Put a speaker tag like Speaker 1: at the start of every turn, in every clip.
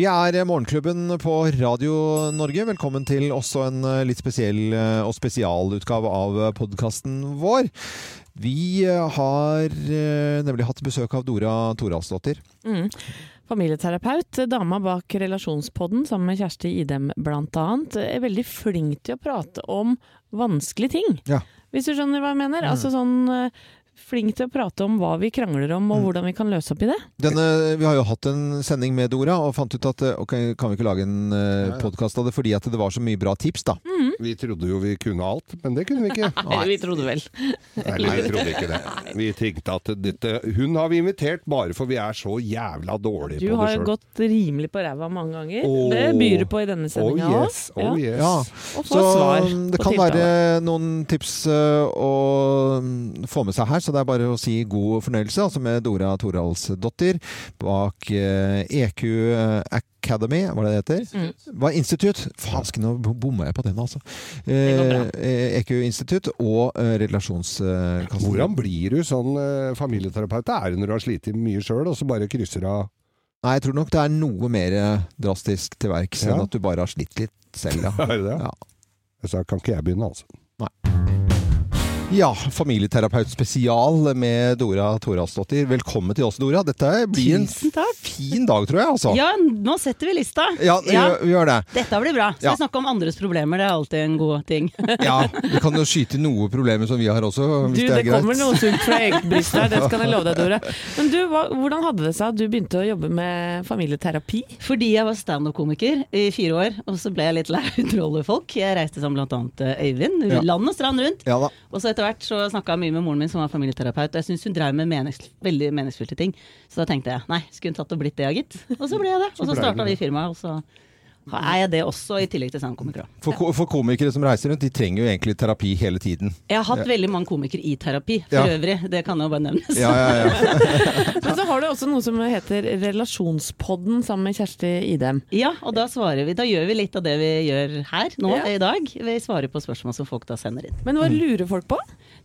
Speaker 1: Vi er Morgenklubben på Radio Norge. Velkommen til også en eh, litt spesiell eh, og spesialutgave av podkasten vår. Vi eh, har eh, nemlig hatt besøk av Dora Toralsdottir.
Speaker 2: Mm. Familieterapeut, dama bak Relasjonspodden sammen med Kjersti Idem bl.a. Er veldig flink til å prate om vanskelige ting.
Speaker 1: Ja.
Speaker 2: Hvis du skjønner hva jeg mener?
Speaker 1: Mm.
Speaker 2: Altså sånn eh, Flink til å prate om hva vi krangler om og
Speaker 1: Mm.
Speaker 2: hvordan vi kan løse opp i det.
Speaker 1: Denne, vi har jo hatt en sending med Dora og fant ut at eh, ok, kan vi ikke lage en uh,
Speaker 3: ja.
Speaker 1: podkast av det fordi at det var så mye bra tips, da.
Speaker 3: Vi trodde jo vi kunne alt, men det kunne vi ikke.
Speaker 2: Nei, vi trodde vel.
Speaker 3: Nei, vi trodde ikke det. Vi tenkte at dette Hun har vi invitert bare for vi er så jævla dårlige
Speaker 2: Du
Speaker 3: på det
Speaker 2: har
Speaker 3: sjøl.
Speaker 2: gått rimelig på ræva mange ganger.
Speaker 3: Oh,
Speaker 2: Det byr du på i denne
Speaker 3: Oh
Speaker 2: sendinga òg.
Speaker 3: yes, oh yes.
Speaker 1: Ja.
Speaker 2: Og få
Speaker 1: Så
Speaker 2: svar
Speaker 1: um, det kan
Speaker 2: tiltale.
Speaker 1: være noen tips uh, å um, få med seg her, så det er bare å si god fornøyelse. Altså med Dora Toralsdottir bak uh, EQ Academy, hva det det heter?
Speaker 2: Mm.
Speaker 1: Hva Institutt? Faen, nå bomma jeg på den, altså. Eh, EQ Institutt og eh, Relasjonskassen.
Speaker 3: Hvordan blir du sånn eh, familieterapeut? Det er det når du har slitt mye sjøl, og så bare krysser av
Speaker 1: Nei, jeg tror nok det er noe mer drastisk til verks enn at du bare har slitt litt selv, ja. Ja.
Speaker 3: Så kan ikke jeg begynne, altså.
Speaker 1: Ja, familieterapeut spesial med Dora Toralsdottir. Velkommen til oss, Dora. Dette blir en fin dag, tror jeg, altså.
Speaker 4: Ja, nå setter vi lista.
Speaker 1: Ja, vi
Speaker 4: Ja.
Speaker 1: gjør- gjør det.
Speaker 4: Dette blir bra. Skal
Speaker 1: Ja.
Speaker 4: vi snakke om andres problemer, det er alltid en god ting.
Speaker 1: Ja, Vi kan jo skyte noe problemer som vi har også, hvis
Speaker 2: Du,
Speaker 1: det er greit.
Speaker 2: det kommer noe sunt fra eget bryst her, det skal jeg love deg, Dora. Men du, hva, hvordan hadde det seg at du begynte å jobbe med familieterapi?
Speaker 4: Fordi jeg var standup-komiker i fire år, og så ble jeg litt lei av å underholde folk. Jeg reiste sammen blant annet Øyvind,
Speaker 1: Ja.
Speaker 4: land og strand rundt.
Speaker 1: Ja da.
Speaker 4: Og så etter hvert så snakka jeg mye med moren min som var familieterapeut, og jeg syns hun drev med menings veldig meningsfylte ting. Så da tenkte jeg nei, skulle hun tatt og blitt det, gitt. Og så ble jeg det. Og så starta vi firmaet, og så er jeg det også, i tillegg til standup-komikere.
Speaker 1: For, ko- for komikere som reiser rundt, de trenger jo egentlig terapi hele tiden.
Speaker 4: Jeg har hatt veldig mange komikere i terapi, for
Speaker 1: Ja.
Speaker 4: øvrig. Det kan jo bare nevnes.
Speaker 1: Ja, ja, ja.
Speaker 2: Men så har du også noe som heter Relasjonspodden sammen med Kjersti Idem.
Speaker 4: Ja, og da svarer vi. Da gjør vi litt av det vi gjør her nå
Speaker 2: Ja.
Speaker 4: i dag. Vi svarer på spørsmål som folk da sender inn.
Speaker 2: Men hva lurer folk på?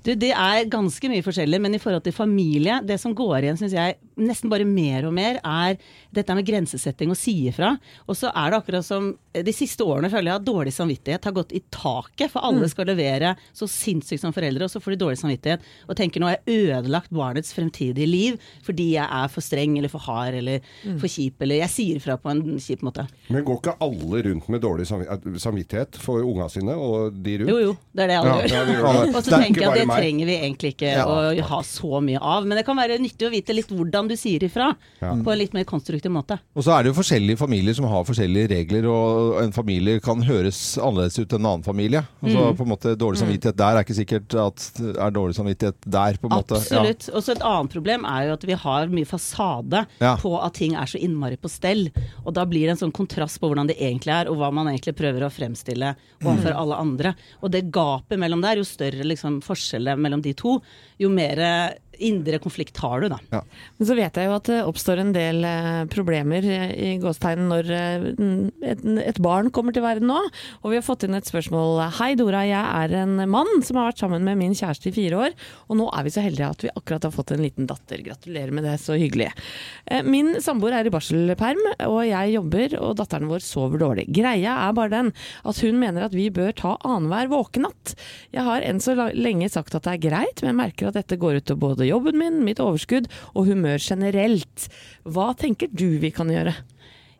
Speaker 4: Du, det er ganske mye forskjellig, men i forhold til familie, det som går igjen, syns jeg nesten bare mer og mer, er dette med grensesetting og si ifra. Og så er det akkurat som eh, de siste årene føler jeg at dårlig samvittighet har gått i taket, for alle skal levere så sinnssykt som foreldre, og så får de dårlig samvittighet og tenker nå har jeg ødelagt barnets fremtidige liv fordi jeg er for streng eller for hard eller for kjip, eller jeg sier ifra på en kjip måte.
Speaker 3: Men går ikke alle rundt med dårlig eh, samvittighet for unga sine og de rundt?
Speaker 4: Jo, jo, det er det alle
Speaker 3: Ja,
Speaker 4: gjør.
Speaker 3: ja.
Speaker 4: Og så
Speaker 3: er
Speaker 4: tenker jeg at det trenger vi egentlig ikke
Speaker 1: Ja.
Speaker 4: å ha så mye av. Men det kan være nyttig å vite litt hvordan du sier ifra,
Speaker 3: Ja.
Speaker 4: på en litt mer konstruktiv måte.
Speaker 1: Og så er det jo forskjellige familier som har forskjellige regler, og en familie kan høres annerledes ut enn en annen familie. Altså på en måte Dårlig samvittighet der er ikke sikkert at det er dårlig samvittighet der, på en måte.
Speaker 4: Absolutt. Og så et annet problem er jo at vi har mye fasade
Speaker 1: Ja.
Speaker 4: på at ting er så innmari på stell. Og da blir det en sånn kontrast på hvordan det egentlig er, og hva man egentlig prøver å fremstille overfor
Speaker 1: Mm.
Speaker 4: alle andre. Og det gapet mellom der, jo større liksom forskjellet mellom de to, jo mer indre konflikt har du, da.
Speaker 2: Men så vet jeg jo at det oppstår en del eh, problemer eh, i gåstegn når eh, et, et barn kommer til verden nå. Og vi har fått inn et spørsmål. Hei Dora, jeg er en mann som har vært sammen med min kjæreste i fire år. Og nå er vi så heldige at vi akkurat har fått en liten datter. Gratulerer med det, så hyggelig. Eh, Min samboer er i barselperm, og jeg jobber, og datteren vår sover dårlig. Greia er bare den at hun mener at vi bør ta annenhver våkenatt. Jeg har enn så lenge sagt at det er greit, men jeg merker at dette går ut over både jobben min, mitt overskudd og humør generelt. Hva tenker du vi kan gjøre?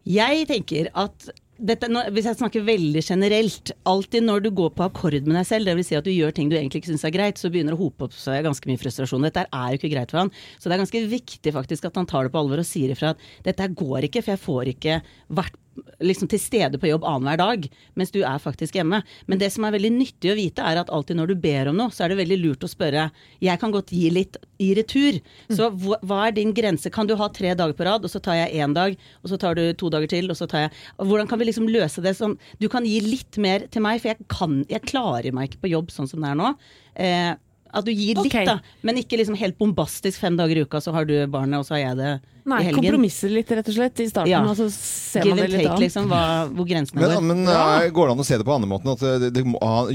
Speaker 4: Jeg tenker at dette, hvis jeg snakker veldig generelt, alltid når du går på akkord med deg selv, dvs. Si at du gjør ting du egentlig ikke syns er greit, så begynner det å hope opp seg ganske mye frustrasjon. Dette er jo ikke greit for han. Så det er ganske viktig faktisk at han tar det på alvor og sier ifra at dette går ikke, for jeg får ikke vært liksom til stede på jobb annenhver dag, mens du er faktisk hjemme. Men det som er veldig nyttig å vite, er at alltid når du ber om noe, så er det veldig lurt å spørre Jeg kan godt gi litt i retur. Så hva, hva er din grense? Kan du ha tre dager på rad, og så tar jeg én dag, og så tar du to dager til, og så tar jeg Hvordan kan vi liksom løse det som Du kan gi litt mer til meg, for jeg kan Jeg klarer meg ikke på jobb sånn som det er nå. Eh, at du gir litt,
Speaker 2: okay.
Speaker 4: da. Men ikke liksom helt bombastisk fem dager i uka, så har du barnet, og så har jeg det
Speaker 2: Nei,
Speaker 4: i helgen.
Speaker 2: kompromisser litt, rett og slett, i starten,
Speaker 4: Ja.
Speaker 2: og så ser
Speaker 4: Give
Speaker 2: man det litt
Speaker 4: take,
Speaker 2: an.
Speaker 4: liksom, hva, hvor grensene
Speaker 1: Men,
Speaker 4: går.
Speaker 1: men ja. går det an å se det på andre måten? At det, det,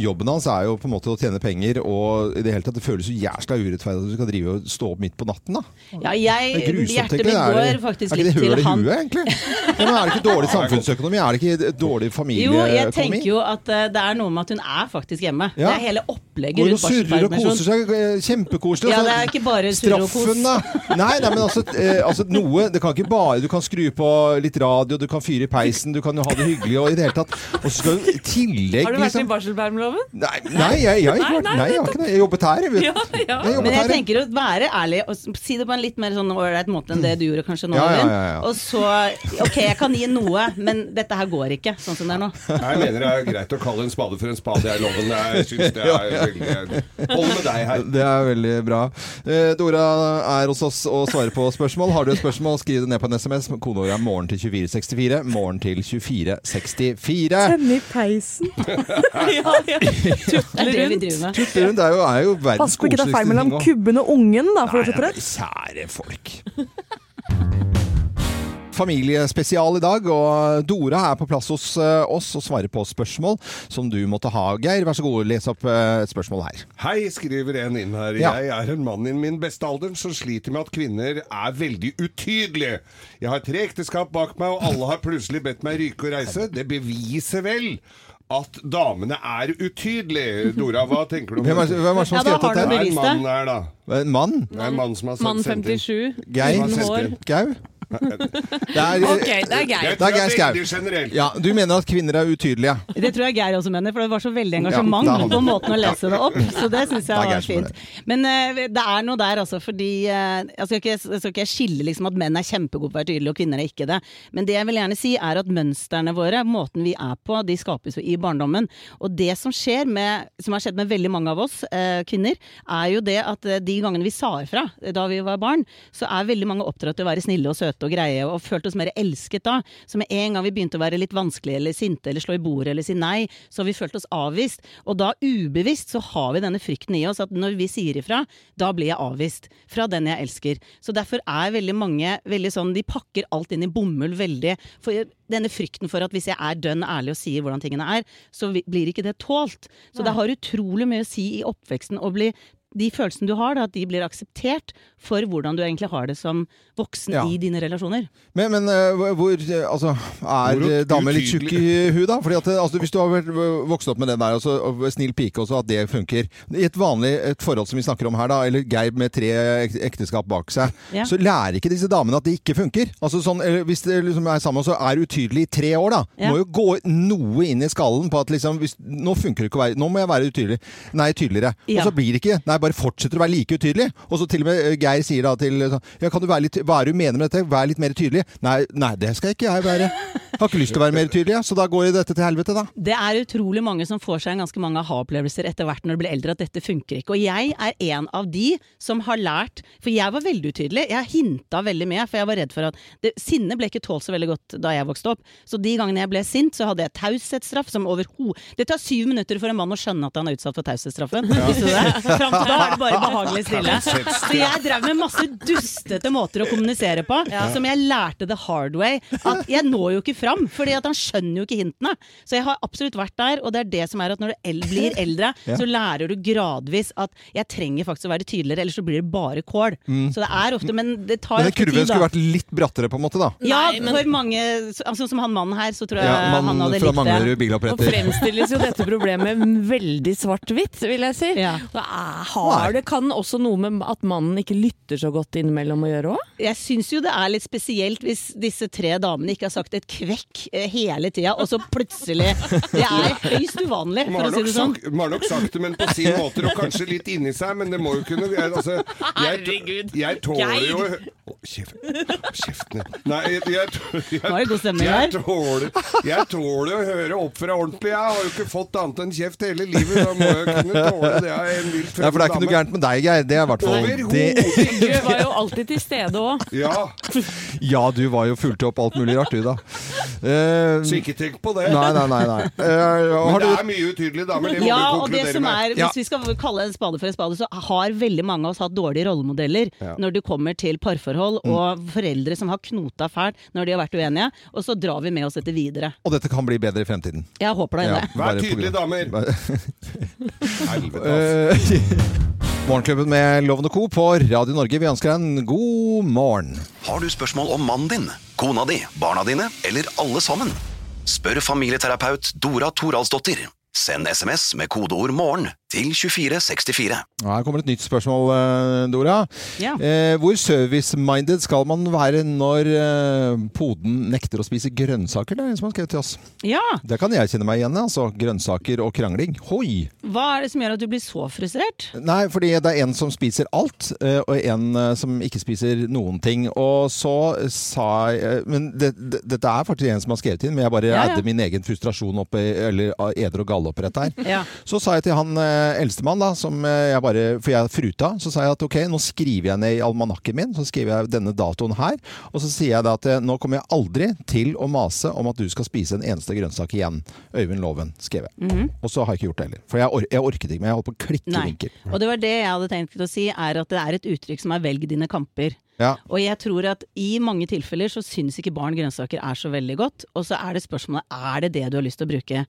Speaker 1: jobben hans er jo på en måte å tjene penger, og i det hele tatt det føles jo jævla urettferdig at du skal drive og stå opp midt på natten, da.
Speaker 4: Ja, jeg,
Speaker 1: er grusomt,
Speaker 4: hjertet mitt
Speaker 1: går faktisk litt
Speaker 4: går faktisk
Speaker 1: Er ikke det høl
Speaker 4: til
Speaker 1: i
Speaker 4: han.
Speaker 1: huet, egentlig? Men er det ikke dårlig samfunnsøkonomi? Er det ikke dårlig
Speaker 4: Jo, jeg tenker jo at eh, det er noe med at hun er faktisk hjemme.
Speaker 1: Ja.
Speaker 4: Det er hele opplegget
Speaker 1: Går og
Speaker 4: hun
Speaker 1: surrer og koser seg. eh, Kjempekoselig.
Speaker 4: Ja, det er ikke bare surr og kos.
Speaker 1: Straffen, da? Nei, nei, men altså, eh, altså noe Det kan ikke bare Du kan skru på litt radio, du kan fyre i peisen, du kan jo ha det hyggelig og i det hele tatt. Og så skal du i tillegg
Speaker 2: Har du vært i
Speaker 1: liksom
Speaker 2: barselpermloven?
Speaker 1: Nei, nei, jeg, jeg, har ikke
Speaker 2: Nei,
Speaker 1: vært-
Speaker 2: nei,
Speaker 1: jeg har ikke det. Jeg jobbet her. Jeg.
Speaker 2: Ja, ja.
Speaker 1: Jeg jobbet
Speaker 4: Men jeg
Speaker 1: her,
Speaker 4: tenker å være ærlig og si det på en litt mer sånn ålreit måte enn det du gjorde kanskje nå.
Speaker 1: Ja, ja, ja, ja.
Speaker 4: Og så Ok, jeg kan gi noe, men dette her går ikke sånn som det er nå.
Speaker 3: Jeg mener det er greit å kalle en spade for en spade, jeg loven. Jeg synes det er veldig Hold med deg her.
Speaker 1: Det er veldig bra. Eh, Dora er hos oss og svarer på spørsmål. Har du et spørsmål, skriv det ned på en SMS. Kodeordet er 'morgen til 2464'. Morgen til 2464.
Speaker 5: Tenne i peisen.
Speaker 2: ja,
Speaker 4: vi
Speaker 2: rundt.
Speaker 1: Tutter rundt er jo, er jo verdens
Speaker 5: Pass på ikke det er feil mellom kubben og ungen, da, for å
Speaker 1: nei,
Speaker 5: rett.
Speaker 1: Kjære folk. Familiespesial i dag, og Dora er på plass hos eh, oss og svarer på spørsmål som du måtte ha. Geir, vær så god, les opp eh, et spørsmål her.
Speaker 3: Hei, skriver en inn her.
Speaker 1: Ja.
Speaker 3: Jeg er en mann i min beste alder som sliter med at kvinner er veldig utydelige. Jeg har tre ekteskap bak meg, og alle har plutselig bedt meg ryke og reise. Det beviser vel at damene er utydelige. Dora, hva tenker du om
Speaker 1: Hvem er, hvem er det som har skrevet
Speaker 4: har du
Speaker 1: dette?
Speaker 3: Det er en
Speaker 4: bevist det.
Speaker 3: mann her, da.
Speaker 1: En mann?
Speaker 3: Det er en mann som har
Speaker 2: Mann
Speaker 3: sendt
Speaker 2: 57,
Speaker 1: Geir? Gau? Det er,
Speaker 2: Ok, det er Geir.
Speaker 1: Det er Geir Skau. Ja, du mener at kvinner er utydelige?
Speaker 4: Det tror jeg Geir også mener, for det var så veldig engasjement
Speaker 1: er
Speaker 4: på måten å lese det opp. Så det syns jeg var fint. Men uh, det er noe der, altså. Fordi uh, jeg, skal ikke, jeg skal ikke skille liksom at menn er kjempegode på å være tydelige, og kvinner er ikke det. Men det jeg vil gjerne si, er at mønstrene våre, måten vi er på, de skapes jo i barndommen. Og det som skjer med, som har skjedd med veldig mange av oss uh, kvinner, er jo det at de gangene vi sa ifra da vi var barn, så er veldig mange oppdratt til å være snille og søte og greie, og følte oss mer elsket da. Så med en gang vi begynte å være litt vanskelige eller sinte eller slå i bordet eller si nei, så har vi følt oss avvist. Og da ubevisst så har vi denne frykten i oss at når vi sier ifra, da blir jeg avvist fra den jeg elsker. Så derfor er veldig mange veldig sånn, de pakker alt inn i bomull veldig. For denne frykten for at hvis jeg er dønn ærlig og sier hvordan tingene er, så blir ikke det tålt. Så det har utrolig mye å si i oppveksten å bli de følelsene du har, da, at de blir akseptert for hvordan du egentlig har det som voksen
Speaker 1: Ja.
Speaker 4: i dine relasjoner.
Speaker 1: Men, men eh, hvor- eh, Altså, er eh, damer litt tjukke i huet, da? Fordi at, altså, Hvis du har vært, vokst opp med det der, altså, og snill pike også, at det funker I et vanlig et forhold som vi snakker om her, da, eller Geir med tre ekteskap bak seg,
Speaker 4: Ja.
Speaker 1: så lærer ikke disse damene at det ikke funker. Altså sånn, Hvis det liksom er sammen, så er utydelig i tre år, da.
Speaker 4: Ja.
Speaker 1: Må jo gå noe inn i skallen på at liksom hvis, Nå funker det ikke å være Nå må jeg være utydelig. Nei, tydeligere.
Speaker 4: Ja.
Speaker 1: Og så blir det ikke Nei, bare fortsetter å være like utydelig. Og så til og med eh, Geir sier da til Ja, kan du være litt Hva er det du mener med dette? Vær litt mer tydelig. Nei, nei, det skal ikke jeg være. Jeg har ikke lyst til å være mer tydelig, så da går dette til helvete, da.
Speaker 4: Det er utrolig mange som får seg en ganske mange aha-opplevelser etter hvert når de blir eldre, at dette funker ikke. Og jeg er en av de som har lært For jeg var veldig utydelig. Jeg hinta veldig mye, for jeg var redd for at det, Sinne ble ikke tålt så veldig godt da jeg vokste opp. Så de gangene jeg ble sint, så hadde jeg taushetsstraff som overhodet Det tar syv minutter for en mann å skjønne at han er utsatt for taushetsstraffen. Ja. Fram til da er det bare behagelig stille. Så jeg drev med masse dustete måter å kommunisere på, som jeg lærte the hard way. At jeg når jo ikke fram, fordi at han skjønner jo ikke hintene. Så jeg har absolutt vært der, og det er det som er at når du el blir eldre,
Speaker 1: Ja.
Speaker 4: så lærer du gradvis at jeg trenger faktisk å være tydeligere, ellers så blir det bare kål. Så det er ofte, men det tar
Speaker 1: tid
Speaker 4: ofte
Speaker 1: kurven
Speaker 4: tid, da.
Speaker 1: skulle vært litt brattere, på en måte, da.
Speaker 4: Ja,
Speaker 2: Nei, men-
Speaker 4: for mange, altså, som han mannen her, så tror jeg
Speaker 1: Ja,
Speaker 4: han hadde
Speaker 1: fra
Speaker 4: likt det.
Speaker 1: og
Speaker 2: Nå fremstilles jo dette problemet veldig svart-hvitt, vil jeg si.
Speaker 4: Ja.
Speaker 2: Da er- har det kan også noe med at mannen ikke lytter så godt innimellom å gjøre òg?
Speaker 4: Jeg syns jo det er litt spesielt hvis disse tre damene ikke har sagt et kvekk eh, hele tida, og så plutselig Det er høyst uvanlig, for å si det sånn.
Speaker 3: sagt, har nok sagt det, men på sin måte, og kanskje litt inni seg, men det må jo kunne jeg, altså, jeg,
Speaker 2: Herregud.
Speaker 3: jeg tåler jo. Å, kjeft- Kjeften din. Nei, jeg, jeg, jeg,
Speaker 4: er
Speaker 3: tåler, jeg tåler å høre opp fra ordentlig. Jeg har jo ikke fått annet enn kjeft hele livet. Da må jeg kunne tåle det. Jeg er en vilt
Speaker 1: for det er ikke noe gærent med deg, Geir. Det er i hvert fall det.
Speaker 2: Du var jo alltid til stede òg.
Speaker 3: Ja,
Speaker 1: Ja, du var jo fulgte opp alt mulig rart, du, da. Uh,
Speaker 3: så ikke tenk på det.
Speaker 1: nei, nei, nei. nei. Uh,
Speaker 3: Men det
Speaker 1: du
Speaker 3: er mye utydelige damer, det må
Speaker 4: Ja,
Speaker 3: du
Speaker 4: og det
Speaker 3: konkludere
Speaker 4: som
Speaker 3: med.
Speaker 4: er. Hvis vi skal kalle en spade for en spade, så har veldig mange av oss hatt dårlige rollemodeller
Speaker 3: Ja.
Speaker 4: når det kommer til parforhold. forhold, og foreldre som har knota fælt når de har vært uenige, og så drar vi med oss dette videre.
Speaker 1: Og dette kan bli bedre i fremtiden.
Speaker 4: Jeg håper da
Speaker 1: Ja,
Speaker 4: det.
Speaker 3: Vær tydelige, damer. Helvete, altså.
Speaker 1: Morgenklubben med Lovende Co. på Radio Norge. Vi ønsker deg en god morgen.
Speaker 6: Har du spørsmål om mannen din, kona di, barna dine eller alle sammen? Spør familieterapeut Dora Toralsdottir. Send SMS med kodeord 'morgen' til 2464.
Speaker 1: Ja, Her kommer et nytt spørsmål, eh, Dora.
Speaker 4: Ja.
Speaker 1: Eh, hvor service-minded skal man være når eh, poden nekter å spise grønnsaker? Det er en som har skrevet til oss.
Speaker 4: Ja,
Speaker 1: Det kan jeg kjenne meg igjen i. altså. Grønnsaker og krangling. Hoi!
Speaker 4: hva er det som gjør at du blir så frustrert?
Speaker 1: Nei, fordi det er en som spiser alt, eh, og en eh, som ikke spiser noen ting. Og så sa jeg Men det, det, dette er faktisk en som har skrevet inn, men jeg bare
Speaker 4: Ja, ja.
Speaker 1: adder min egen frustrasjon opp i, eller eder og galle opp rett her.
Speaker 4: Ja.
Speaker 1: Så sa jeg til han eh, eldstemann, da, som eh, jeg bare For jeg fruta. Så sa jeg at ok, nå skriver jeg ned i almanakken min, så skriver jeg denne datoen her. Og så sier jeg da at eh, nå kommer jeg aldri til å mase om at du skal spise en eneste grønnsak igjen. Øyvind Loven, skrev jeg. Og så har jeg ikke gjort det heller. For jeg, or jeg orket ikke, men jeg holdt på å klikke i vinkel.
Speaker 4: Og det var det jeg hadde tenkt å si, er at det er et uttrykk som er 'velg dine kamper'.
Speaker 1: Ja.
Speaker 4: Og jeg tror at i mange tilfeller så syns ikke barn grønnsaker er så veldig godt. Og så er det spørsmålet er det det du har lyst til å bruke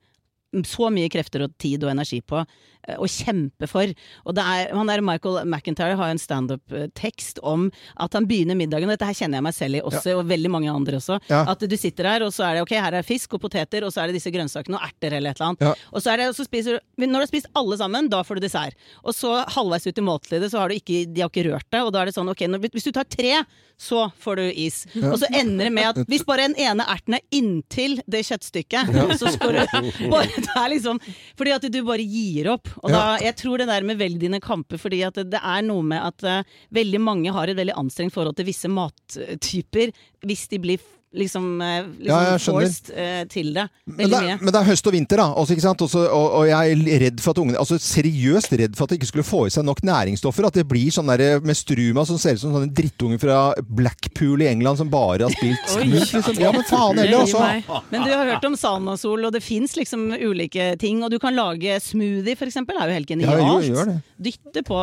Speaker 4: så mye krefter og tid og energi på eh, å kjempe for. Og det er, han der Michael McIntyre har en standup-tekst om at han begynner middagen, og dette her kjenner jeg meg selv i også, og veldig mange andre også.
Speaker 1: Ja.
Speaker 4: At du sitter her, og så er det ok, her er fisk og poteter, og så er det disse grønnsakene og erter eller et eller annet.
Speaker 1: Ja.
Speaker 4: Og så er det, og så spiser du Når du har spist alle sammen, da får du dessert. Og så halvveis ut i måltidet, så har du ikke De har ikke rørt deg, og da er det sånn ok, når, hvis du tar tre, så får du is. Og så ender det med at hvis bare den ene erten er inntil det kjøttstykket, så skal du bare Det er liksom Fordi at du bare gir opp. Og da, jeg tror det der med velg dine kamper, fordi at det, er noe med at uh, veldig mange har et veldig anstrengt forhold til visse mattyper hvis de blir liksom, eh, liksom
Speaker 1: Ja,
Speaker 4: forced uh, til det.
Speaker 1: Men det, er,
Speaker 4: mye.
Speaker 1: men det er høst og vinter, da. Også, ikke sant? Også, og, og jeg er redd for at ungene Altså seriøst redd for at de ikke skulle få i seg nok næringsstoffer. At det blir sånn der med struma som ser ut som sånne drittunger fra Blackpool i England som bare har spilt smooth. Liksom. Ja, men faen heller, altså.
Speaker 4: Men du har hørt om Sanasol, og det fins liksom ulike ting. Og du kan lage smoothie, for eksempel. Det er jo helt
Speaker 1: Ja,
Speaker 4: genialt.
Speaker 1: jo, gjør det.
Speaker 4: Dytte på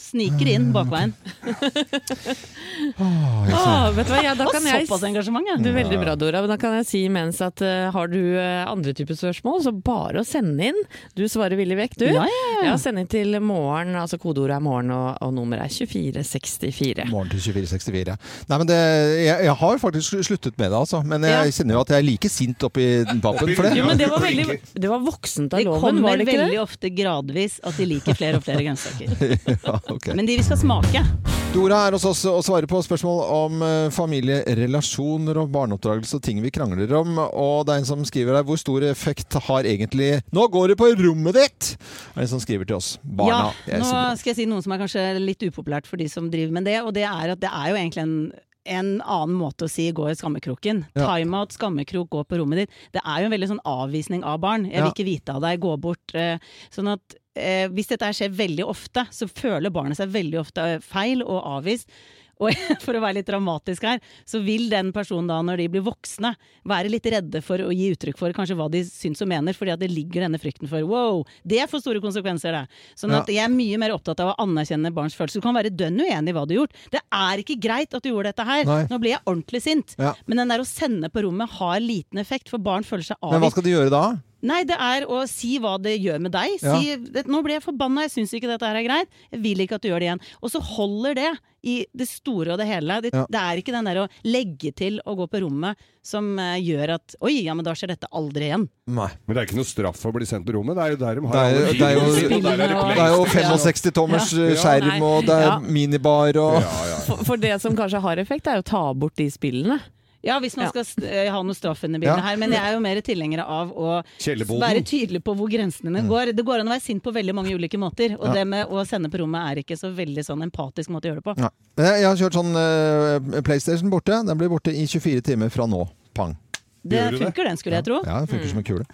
Speaker 4: Sniker inn bakveien.
Speaker 2: Åh, vet du hva, ja, da kan jeg
Speaker 4: såpass engasjement, ja.
Speaker 2: Det er veldig bra, Dora. Men da kan jeg si imens at uh, har du uh, andre typer spørsmål, så bare å sende inn. Du svarer villig vekk, du.
Speaker 4: Ja, ja, ja.
Speaker 2: send inn til morgen, altså kodeordet er morgen, og, og nummeret er 2464.
Speaker 1: Morgen til 2464. Nei, men det, jeg, jeg har faktisk sluttet med det, altså. Men jeg
Speaker 4: Ja.
Speaker 1: kjenner jo at jeg er like sint oppi pappen for det.
Speaker 2: Jo, men det var, veldig, det var voksent av loven, var det ikke
Speaker 4: det?
Speaker 2: det?
Speaker 4: kommer veldig ofte gradvis at de liker flere og flere grønnsaker.
Speaker 1: Ja, okay.
Speaker 4: Men de vi skal smake.
Speaker 1: Dora er hos oss og svarer på spørsmål om eh, familierelasjoner og barneoppdragelse og ting vi krangler om. Og det er en som skriver her hvor stor effekt har egentlig Nå går det på rommet ditt! Er det en som skriver til oss. Barna.
Speaker 4: Ja, nå skal jeg si noe som er kanskje litt upopulært for de som driver med det, og det er at det er jo egentlig en en annen måte å si 'gå i skammekroken'.
Speaker 1: Ja.
Speaker 4: Timeout, skammekrok, gå på rommet ditt. Det er jo en veldig sånn avvisning av barn. Jeg vil ikke vite av deg, gå bort. eh, Sånn at eh, hvis dette skjer veldig ofte, så føler barnet seg veldig ofte eh, feil og avvist. Og for å være litt dramatisk her, så vil den personen da, når de blir voksne, være litt redde for å gi uttrykk for kanskje hva de syns og mener, fordi at det ligger denne frykten for wow, det får store konsekvenser, det. Sånn at jeg er mye mer opptatt av å anerkjenne barns følelser. Du kan være dønn uenig i hva du har gjort. Det er ikke greit at du gjorde dette her.
Speaker 1: Nei.
Speaker 4: Nå blir jeg ordentlig sint.
Speaker 1: Ja.
Speaker 4: Men den der å sende på rommet har liten effekt, for barn føler seg
Speaker 1: Men hva skal de gjøre da?
Speaker 4: Nei, det er å si hva det gjør med deg. Si ja. 'nå ble jeg forbanna, jeg syns ikke dette her er greit', jeg vil ikke at du gjør det igjen. Og så holder det i det store og det hele. Det,
Speaker 1: Ja.
Speaker 4: det er ikke den der å legge til å gå på rommet som uh, gjør at 'oi, ja, men da skjer dette aldri igjen'.
Speaker 1: Nei.
Speaker 3: Men det er ikke noe straff for å bli sendt på rommet. Det er jo der de har
Speaker 1: Det er jo- det er jo-
Speaker 3: filmer, er det
Speaker 2: Spillene
Speaker 1: Det er jo 65 tommers
Speaker 3: Ja.
Speaker 1: skjerm, og det er
Speaker 2: Ja.
Speaker 1: minibar og
Speaker 3: Ja, ja.
Speaker 2: For, for det som kanskje har effekt, er å ta bort de spillene.
Speaker 4: Ja, hvis man skal eh, ha noe straff under bildet her. Men jeg er jo mer tilhenger av å være tydelig på hvor grensene mine går. Det går an å være sint på veldig mange ulike måter. Og det med å sende på rommet er ikke så veldig sånn empatisk måte å gjøre det på.
Speaker 1: Jeg jeg har kjørt sånn eh, PlayStation borte. Den blir borte i 24 timer fra nå. Pang.
Speaker 4: Det funker den, skulle jeg tro.
Speaker 1: Ja, den funker som en kule.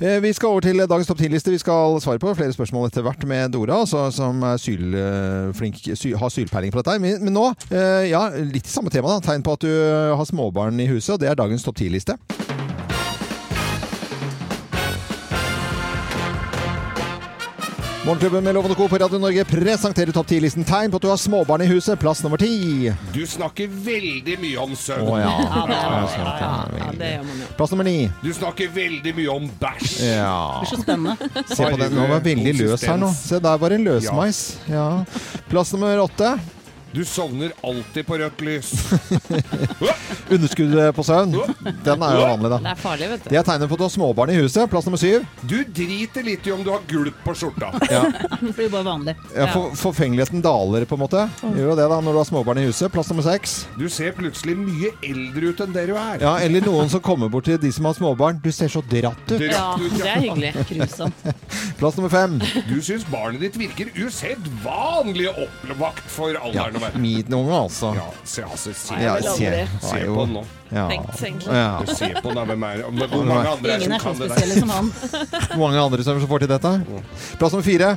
Speaker 1: Eh, Vi skal over til dagens topp 10-liste. Vi skal svare på flere spørsmål etter hvert med Dora, altså, som er sylflink, sy, har sylpeiling på dette. Men, men nå, eh, ja, litt i samme tema. da. Tegn på at du har småbarn i huset, og det er dagens topp 10-liste. Morgenklubben med Lovende Co. på Radio Norge presenterer topp 10-listen tegn på at du har småbarn i huset. Plass nummer ti.
Speaker 3: Du snakker veldig mye om søvn.
Speaker 1: Å ja.
Speaker 2: Ja, det,
Speaker 1: Ja,
Speaker 2: ja, ja,
Speaker 1: ja,
Speaker 2: ja, det gjør man jo.
Speaker 1: Plass nummer ni.
Speaker 3: Du snakker veldig mye om bæsj.
Speaker 1: Ja.
Speaker 4: Det er så spennende.
Speaker 1: Se på den. Nå var den veldig løs her nå. Se, der var en løsmeis. Ja. Plass nummer åtte.
Speaker 3: Du sovner alltid på rødt lys.
Speaker 1: Underskuddet på søvn. Den er jo vanlig, da.
Speaker 2: Det er farlig, vet du.
Speaker 1: Det er tegnet på at du har småbarn i huset. Plass nummer syv.
Speaker 3: Du driter litt i om du har gulp på skjorta.
Speaker 4: Det blir bare vanlig.
Speaker 1: Ja, for, forfengeligheten daler, på en måte. Gjør jo det da når du har småbarn i huset. Plass nummer seks.
Speaker 3: Du ser plutselig mye eldre ut enn det du er.
Speaker 1: Ja, eller noen som kommer bort til de som har småbarn. Du ser så dratt ut.
Speaker 3: Dratt
Speaker 2: Ja, det er hyggelig.
Speaker 4: Grusomt.
Speaker 1: Plass nummer fem.
Speaker 3: Du syns barnet ditt virker usedvanlig oppvakt for
Speaker 1: Ja,
Speaker 3: alderen å være.
Speaker 1: min unge, altså.
Speaker 3: Ja, se, altså, se,
Speaker 1: Ja,
Speaker 2: vel
Speaker 1: se,
Speaker 3: se på den nå.
Speaker 1: Ja.
Speaker 2: Tenkt.
Speaker 1: Ja.
Speaker 3: Se på den, hvem er Hvor hvor mange andre er
Speaker 4: det
Speaker 3: som
Speaker 4: er
Speaker 3: kan det der?
Speaker 4: som han.
Speaker 1: Hvor mange andre som får til dette? Plass nummer fire.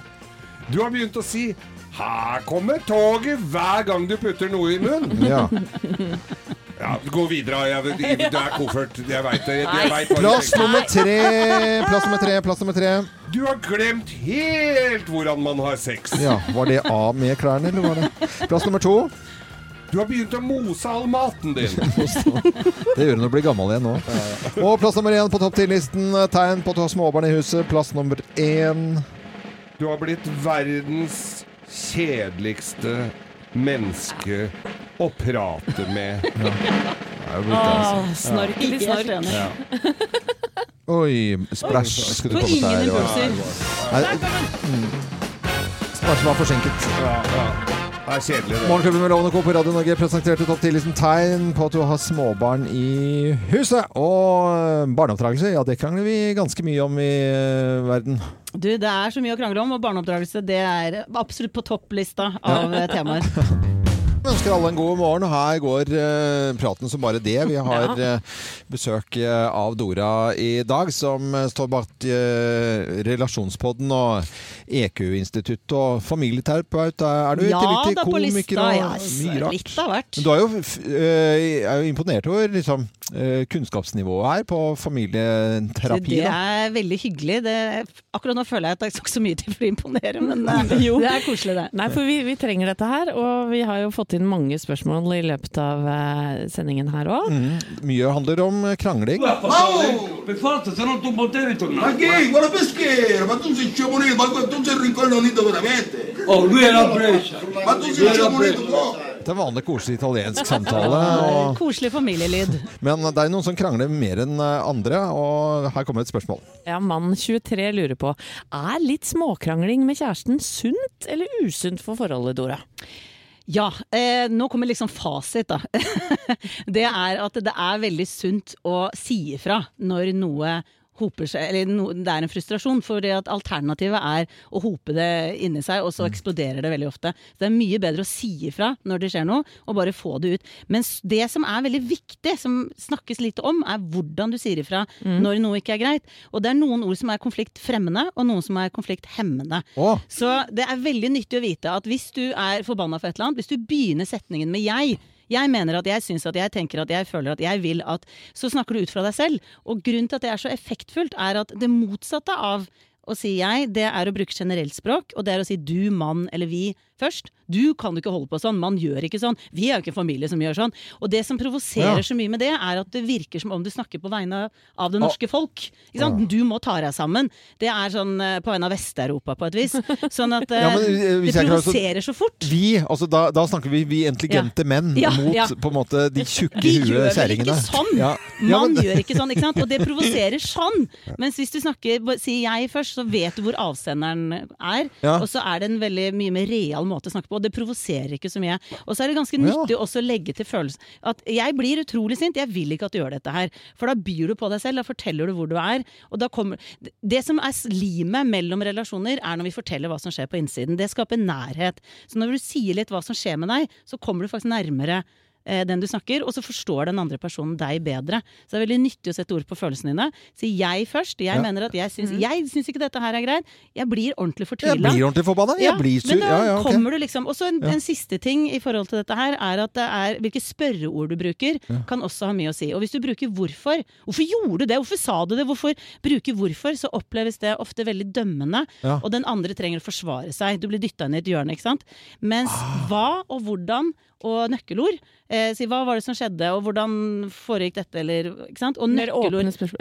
Speaker 3: Du har begynt å si 'Her kommer toget' hver gang du putter noe i munnen.
Speaker 1: Ja.
Speaker 3: Ja, Gå videre. Jeg, det er koffert. Jeg veit det. Jeg vet
Speaker 1: Plass nummer tre. Plass nummer tre. Plass nummer tre.
Speaker 3: Du har glemt helt hvordan man har sex.
Speaker 1: Ja, Var det av med klærne, eller var det Plass nummer to.
Speaker 3: Du har begynt å mose all maten din.
Speaker 1: Det gjør du når du blir gammel igjen nå. Og plass nummer én på topp 10-listen. Tegn på har småbarn i huset. Plass nummer én.
Speaker 3: Du har blitt verdens kjedeligste menneske å prate med.
Speaker 1: Det er altså.
Speaker 2: Åh, snork i snork.
Speaker 1: Oi, splash skulle du
Speaker 4: Og
Speaker 1: kommet
Speaker 4: ingen
Speaker 1: der.
Speaker 4: impulser.
Speaker 1: Nei, mm. Var forsinket.
Speaker 3: Ja, ja. Det er kjedelig, det.
Speaker 1: Morgenklubben med Lovende Co. på Radio Norge presenterte topp 10-listen tegn på at du har småbarn i huset. Og barneoppdragelse, ja det krangler vi ganske mye om i eh, verden.
Speaker 4: Du, det er så mye å krangle om, og barneoppdragelse det er absolutt på topplista av eh, temaer.
Speaker 1: Vi ønsker alle en god morgen, og her går uh, praten som bare det. Vi har uh, besøk eh, av Dora i dag, som står bak uh, Relasjonspodden og EQ-institutt og familieterapeut. Er du i
Speaker 4: Ja
Speaker 1: tillegg til komiker og
Speaker 4: Ja,
Speaker 1: mye rart?
Speaker 4: litt av hvert.
Speaker 1: Men du er jo, f- er jo imponert over liksom, kunnskapsnivået her på familieterapi.
Speaker 4: Det
Speaker 1: Da.
Speaker 4: er veldig hyggelig. Det, akkurat nå føler jeg at jeg ikke så mye til for å imponere, men
Speaker 2: Jo.
Speaker 4: det er koselig, det.
Speaker 2: Nei, for vi, vi trenger dette her, og vi har jo fått inn mange spørsmål i løpet av eh, sendingen her òg.
Speaker 1: Mm, mye handler om eh, krangling.
Speaker 7: Oh?
Speaker 1: Det er vanlig koselig italiensk samtale. Og,
Speaker 4: Koselig familielyd.
Speaker 1: men det er noen som krangler mer enn eh, andre, og her kommer et spørsmål.
Speaker 2: Ja, mann 23 lurer på er litt småkrangling med kjæresten sunt eller usunt for forholdet, Dora?
Speaker 4: Ja, eh, nå kommer liksom fasit, da. det er at det er veldig sunt å si ifra når noe hoper seg, eller no, det er en frustrasjon. For alternativet er å hope det inni seg, og så eksploderer det veldig ofte. Så det er mye bedre å si ifra når det skjer noe, og bare få det ut. Men det som er veldig viktig, som snakkes lite om, er hvordan du sier ifra når noe ikke er greit. Og det er noen ord som er konfliktfremmende, og noen som er konflikthemmende.
Speaker 1: Oh.
Speaker 4: Så det er veldig nyttig å vite at hvis du er forbanna for et eller annet, hvis du begynner setningen med 'jeg', jeg mener at jeg syns at jeg tenker at jeg føler at jeg vil at Så snakker du ut fra deg selv. Og grunnen til at det er så effektfullt, er at det motsatte av å si jeg, det er å bruke generelt språk, og det er å si du, mann eller vi først. Du kan jo ikke holde på sånn, man gjør ikke sånn. Vi er jo ikke en familie som gjør sånn. Og det som provoserer
Speaker 1: Ja.
Speaker 4: så mye med det, er at det virker som om du snakker på vegne av det norske folk. Ikke sant? Du må ta deg sammen. Det er sånn eh, på vegne av Vest-Europa på et vis. Sånn at eh,
Speaker 1: Ja, men, eh,
Speaker 4: det
Speaker 1: jeg så-
Speaker 4: provoserer så fort.
Speaker 1: vi, altså da, da snakker vi vi intelligente menn
Speaker 4: Ja,
Speaker 1: mot
Speaker 4: ja.
Speaker 1: på en måte de tjukke
Speaker 4: Vi gjør vel ikke sånn!
Speaker 1: Ja. Ja,
Speaker 4: Man
Speaker 1: men-
Speaker 4: gjør ikke sånn, ikke sant? og det provoserer sånn. Mens hvis du snakker, sier jeg først, så vet du hvor avsenderen er.
Speaker 1: Ja.
Speaker 4: Og så er det en veldig mye mer real måte å snakke på. Og det provoserer ikke så mye. Og så er det ganske
Speaker 1: Ja.
Speaker 4: nyttig også å legge til følelsen at jeg blir utrolig sint, jeg vil ikke at du gjør dette her. For da byr du på deg selv, da forteller du hvor du er. Og da kommer Det som er limet mellom relasjoner, er når vi forteller hva som skjer på innsiden. Det skaper nærhet. Så når du sier litt hva som skjer med deg, så kommer du faktisk nærmere den du snakker, og så forstår den andre personen deg bedre. Så det er veldig nyttig å sette ord på følelsene dine. Si jeg først. Jeg
Speaker 1: Ja.
Speaker 4: mener at jeg syns, jeg syns ikke dette her er greit. Jeg blir ordentlig
Speaker 1: Jeg blir ordentlig forbanna. Jeg blir sur.
Speaker 4: Men da
Speaker 1: Ja, ja, ok.
Speaker 4: kommer du liksom Og så en,
Speaker 1: Ja.
Speaker 4: en siste ting i forhold til dette her, er at det er hvilke spørreord du bruker, kan også ha mye å si. Og hvis du bruker hvorfor Hvorfor gjorde du det? Hvorfor sa du det? Hvorfor bruker hvorfor? Så oppleves det ofte veldig dømmende,
Speaker 1: Ja.
Speaker 4: og den andre trenger å forsvare seg. Du blir dytta inn i et hjørne, ikke sant. Mens
Speaker 1: Ah.
Speaker 4: hva og hvordan og nøkkelord. Eh, si hva var det som skjedde, og hvordan foregikk dette, eller ikke sant. Og nøkkelord.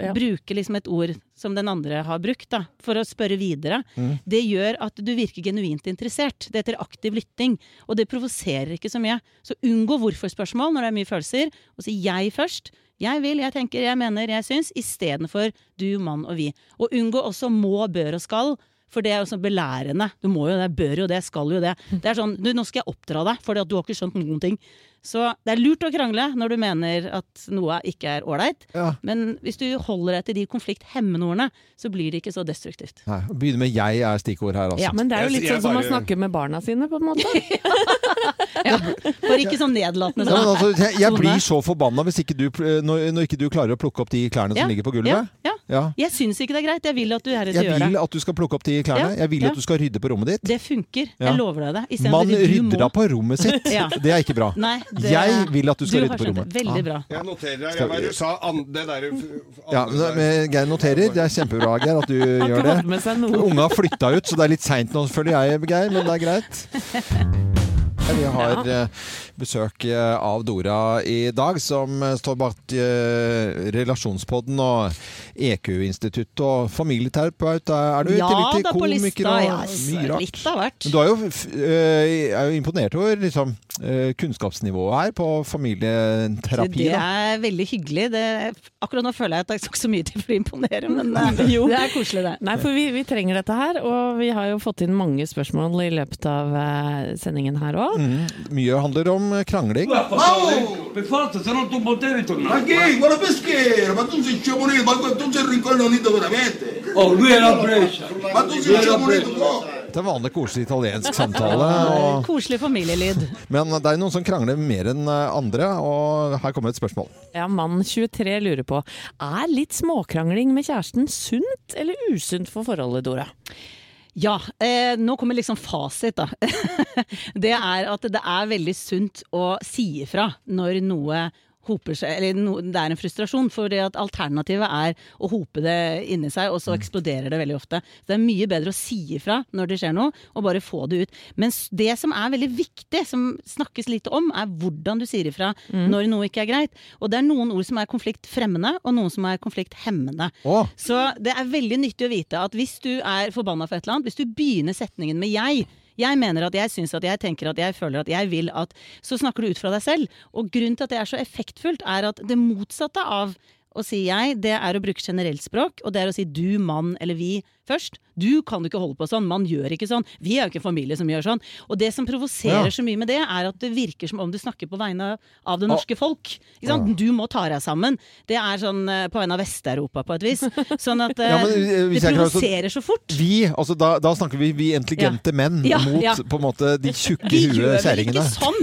Speaker 2: Ja.
Speaker 4: bruke liksom et ord som den andre har brukt, da, for å spørre videre, det gjør at du virker genuint interessert. Det heter aktiv lytting, og det provoserer ikke så mye. Så unngå hvorfor-spørsmål når det er mye følelser, og si jeg først. Jeg vil, jeg tenker, jeg mener, jeg syns, istedenfor du, mann og vi. Og unngå også må, bør og skal. For det er jo sånn belærende. Du må jo det, bør jo det, skal jo det. Det er sånn, du, nå skal jeg oppdra deg, for du har ikke skjønt noen ting. Så det er lurt å krangle når du mener at noe ikke er ålreit.
Speaker 1: Ja.
Speaker 4: Men hvis du holder deg til de konflikthemmende ordene, så blir det ikke så destruktivt.
Speaker 1: Nei, begynne med 'jeg' er stikkord her, altså.
Speaker 4: Ja.
Speaker 2: Men det er jo litt sånn som å snakke med barna sine, på en måte.
Speaker 4: Bare ikke sånn nedlatende
Speaker 1: Ja,
Speaker 4: sånn.
Speaker 1: altså, jeg, jeg blir så forbanna hvis ikke du, når, når ikke du klarer å plukke opp de klærne
Speaker 4: Ja,
Speaker 1: som ligger på gulvet.
Speaker 4: ja.
Speaker 1: Ja.
Speaker 4: Jeg syns ikke det er greit. Jeg vil at du heretter
Speaker 1: Jeg
Speaker 4: det.
Speaker 1: vil at du skal plukke opp de klærne. Jeg vil
Speaker 4: ja.
Speaker 1: at du skal rydde på rommet ditt.
Speaker 4: Det funker.
Speaker 1: Ja.
Speaker 4: Jeg lover deg det.
Speaker 1: Man rydder
Speaker 4: må.
Speaker 1: da på rommet sitt.
Speaker 4: Ja.
Speaker 1: Det er ikke bra.
Speaker 4: Nei, det-
Speaker 1: Jeg vil at du skal rydde på rommet.
Speaker 4: Veldig
Speaker 1: Ja.
Speaker 4: bra.
Speaker 3: Jeg noterer her
Speaker 1: Jeg,
Speaker 3: du sa. An, det der
Speaker 1: Ja, Geir noterer. Det er kjempebra, Geir, at du
Speaker 2: Har
Speaker 1: gjør det. Unga har flytta ut, så det er litt seint nå, føler jeg, Geir, men det er greit. Vi har eh, besøk eh, av Dora i dag, som eh, står bak eh, Relasjonspodden og EQ-institutt og familieterapeut. Er du i tillegg til komiker og
Speaker 4: Ja,
Speaker 1: mye rart?
Speaker 4: litt av hvert.
Speaker 1: Du er jo, eh, er jo imponert over liksom, eh, kunnskapsnivået her på familieterapi.
Speaker 4: Det
Speaker 1: Da.
Speaker 4: er veldig hyggelig. Det, akkurat nå føler jeg at jeg ikke så mye til for å imponere, men eh, det er koselig, det.
Speaker 2: Nei, for vi, vi trenger dette her, og vi har jo fått inn mange spørsmål i løpet av eh, sendingen her òg.
Speaker 1: Mm, mye handler om krangling. Det er vanlig koselig italiensk samtale. Og,
Speaker 4: Koselig familielyd.
Speaker 1: men det er noen som krangler mer enn eh, andre, og her kommer et spørsmål.
Speaker 2: Ja, mann 23 lurer på er litt småkrangling med kjæresten sunt eller usunt for forholdet, Dora?
Speaker 4: Ja, eh, nå kommer liksom fasit, da. det er at det er veldig sunt å si ifra når noe hoper seg, eller no, det er en frustrasjon. For alternativet er å hope det inni seg, og så eksploderer det veldig ofte. Så det er mye bedre å si ifra når det skjer noe, og bare få det ut. Men det som er veldig viktig, som snakkes litt om, er hvordan du sier ifra når noe ikke er greit. Og det er noen ord som er konfliktfremmende, og noen som er konflikthemmende.
Speaker 1: Oh.
Speaker 4: Så det er veldig nyttig å vite at hvis du er forbanna for et eller annet, hvis du begynner setningen med 'jeg', jeg mener at jeg syns at jeg tenker at jeg føler at jeg vil at Så snakker du ut fra deg selv. Og grunnen til at det er så effektfullt, er at det motsatte av å si jeg, det er å bruke generelt språk, og det er å si du, mann eller vi først. Du kan jo ikke holde på sånn, man gjør ikke sånn. Vi er jo ikke en familie som gjør sånn. Og det som provoserer
Speaker 1: Ja.
Speaker 4: så mye med det, er at det virker som om du snakker på vegne av det norske folk. Ikke sant? Du må ta deg sammen. Det er sånn eh, på vegne av Vest-Europa på et vis. Sånn at eh,
Speaker 1: Ja, men, eh,
Speaker 4: det
Speaker 1: så-
Speaker 4: provoserer så fort.
Speaker 1: vi, altså da, da snakker vi vi intelligente menn
Speaker 4: Ja,
Speaker 1: mot
Speaker 4: ja.
Speaker 1: på en måte de tjukke
Speaker 4: Vi
Speaker 1: huet kjerringene.
Speaker 4: ikke sånn!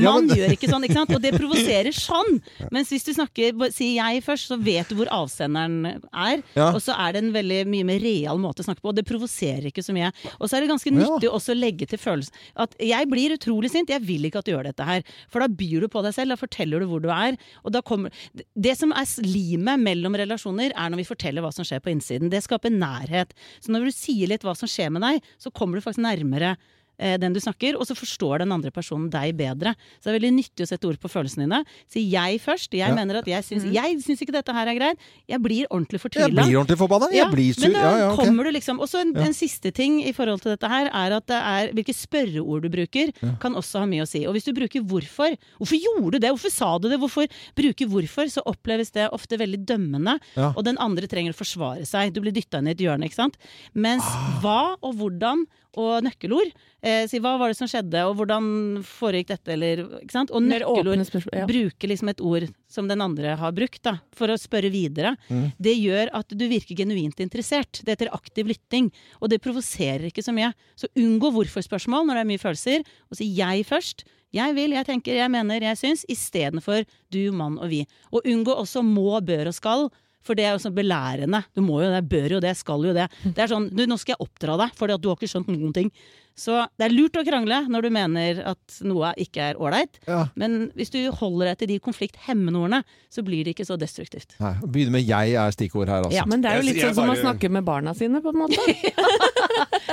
Speaker 4: Man
Speaker 1: men-
Speaker 4: gjør ikke sånn, ikke sant? Og det provoserer sånn! Mens hvis du snakker, sier jeg først, så vet du hvor avsenderen er. Og så er det en veldig mye mer real måte å snakke på, og det provoserer ikke så mye. Og så er det ganske
Speaker 1: Ja.
Speaker 4: nyttig også å legge til følelsen at jeg blir utrolig sint, jeg vil ikke at du gjør dette her. For da byr du på deg selv, da forteller du hvor du er. Og da kommer Det som er limet mellom relasjoner, er når vi forteller hva som skjer på innsiden. Det skaper nærhet. Så når du sier litt hva som skjer med deg, så kommer du faktisk nærmere den du snakker, og så forstår den andre personen deg bedre. Så det er veldig nyttig å sette ord på følelsene dine. Si jeg først. Jeg
Speaker 1: Ja.
Speaker 4: mener at jeg syns, jeg syns ikke dette her er greit. Jeg blir ordentlig
Speaker 1: Jeg
Speaker 4: fortvila.
Speaker 1: blir ordentlig forbanna. Jeg blir sur.
Speaker 4: Men da
Speaker 1: Ja, ja, ok.
Speaker 4: kommer du liksom Og så en,
Speaker 1: Ja.
Speaker 4: en siste ting i forhold til dette her, er at det er hvilke spørreord du bruker, kan også ha mye å si. Og hvis du bruker hvorfor Hvorfor gjorde du det? Hvorfor sa du det? Hvorfor bruker hvorfor? Så oppleves det ofte veldig dømmende,
Speaker 1: Ja.
Speaker 4: og den andre trenger å forsvare seg. Du blir dytta inn i et hjørne, ikke sant. Mens
Speaker 1: Ah.
Speaker 4: hva og hvordan og nøkkelord. Eh, si hva var det som skjedde, og hvordan foregikk dette, eller ikke sant. Og nøkkelord.
Speaker 2: Ja.
Speaker 4: bruke liksom et ord som den andre har brukt, da, for å spørre videre, det gjør at du virker genuint interessert. Det heter aktiv lytting, og det provoserer ikke så mye. Så unngå hvorfor-spørsmål når det er mye følelser, og si jeg først. Jeg vil, jeg tenker, jeg mener, jeg syns, istedenfor du, mann og vi. Og unngå også må, bør og skal. For det er jo sånn belærende. Du må jo det, bør jo det, skal jo det. Det er sånn, du, nå skal jeg oppdra deg, for du har ikke skjønt noen ting. Så det er lurt å krangle når du mener at noe ikke er ålreit.
Speaker 1: Ja.
Speaker 4: Men hvis du holder deg til de konflikthemmende ordene, så blir det ikke så destruktivt.
Speaker 1: Nei, Begynne med 'jeg' er stikkord her, altså.
Speaker 4: Ja.
Speaker 2: Men det er jo litt
Speaker 3: jeg
Speaker 2: sånn som å snakke med barna sine, på en måte.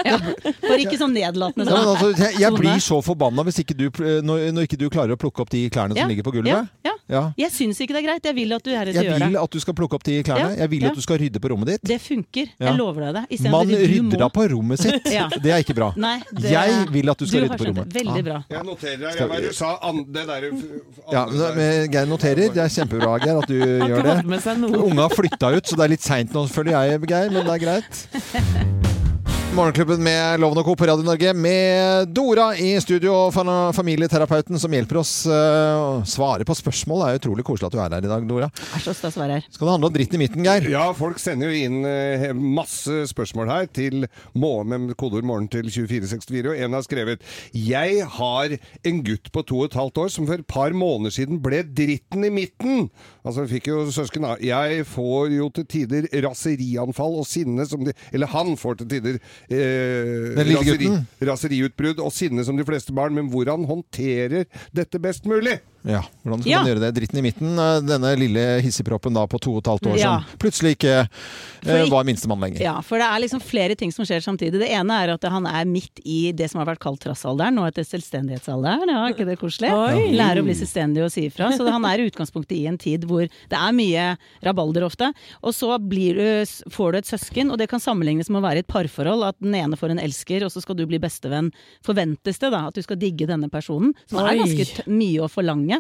Speaker 4: Bare ikke sånn nedlatende
Speaker 1: Ja,
Speaker 4: sånn.
Speaker 1: altså, jeg, jeg blir så forbanna hvis ikke du, når, når ikke du klarer å plukke opp de klærne
Speaker 4: Ja,
Speaker 1: som ligger på gulvet.
Speaker 4: ja.
Speaker 1: Ja.
Speaker 4: Jeg syns ikke det er greit. Jeg vil at du
Speaker 1: Jeg
Speaker 4: gjør det.
Speaker 1: vil at du skal plukke opp de klærne.
Speaker 4: Ja,
Speaker 1: Jeg vil
Speaker 4: ja.
Speaker 1: at du skal rydde på rommet ditt.
Speaker 4: Det funker.
Speaker 1: Ja.
Speaker 4: Jeg lover deg det.
Speaker 1: Man rydder da på rommet sitt.
Speaker 4: Ja.
Speaker 1: Det er ikke bra.
Speaker 4: Nei, det-
Speaker 1: Jeg vil at du skal rydde på rommet.
Speaker 4: Veldig bra.
Speaker 3: Jeg noterer her. Jeg du sa? An, det der
Speaker 1: Ja, Geir noterer. Det er kjempebra, Geir, at du gjør det. Unga har flytta ut, så det er litt seint nå, føler jeg, Geir, men det er greit. Morgenklubben med Loven og Co. på Radio Norge med Dora i studio, og familieterapeuten som hjelper oss eh, å svare på spørsmål. Det er utrolig koselig at du er her i dag, Dora.
Speaker 4: Er så stas å være her.
Speaker 1: Skal det handle om dritten i midten, Geir?
Speaker 3: Ja, folk sender jo inn eh, masse spørsmål her til må, med kodeord 'morgen' til 2464, og en har skrevet 'Jeg har en gutt på to og et halvt år som for et par måneder siden ble dritten i midten'. Altså, vi fikk jo søsken da. Jeg får jo til tider raserianfall og sinne som de Eller han får til tider eh,
Speaker 1: raseri,
Speaker 3: raseriutbrudd og sinne som de fleste barn, men hvordan håndterer dette best mulig?
Speaker 1: Ja, hvordan skal
Speaker 4: Ja.
Speaker 1: man gjøre det? Dritten i midten, eh, denne lille hissigproppen da på to og et halvt år
Speaker 4: Ja.
Speaker 1: som plutselig ikke eh, var minstemann lenger.
Speaker 4: Ja, for det er liksom flere ting som skjer samtidig. Det ene er at han er midt i det som har vært kalt trassalderen, nå etter selvstendighetsalderen. Ja, ikke det koselig?
Speaker 2: Oi.
Speaker 4: Lære å bli selvstendig og si ifra. Så han er i utgangspunktet i en tid hvor det er mye rabalder ofte. Og så blir du, får du et søsken, og det kan sammenlignes med å være i et parforhold. At den ene får en elsker, og så skal du bli bestevenn. Forventes det da at du skal digge denne personen, som er ganske t mye å forlange.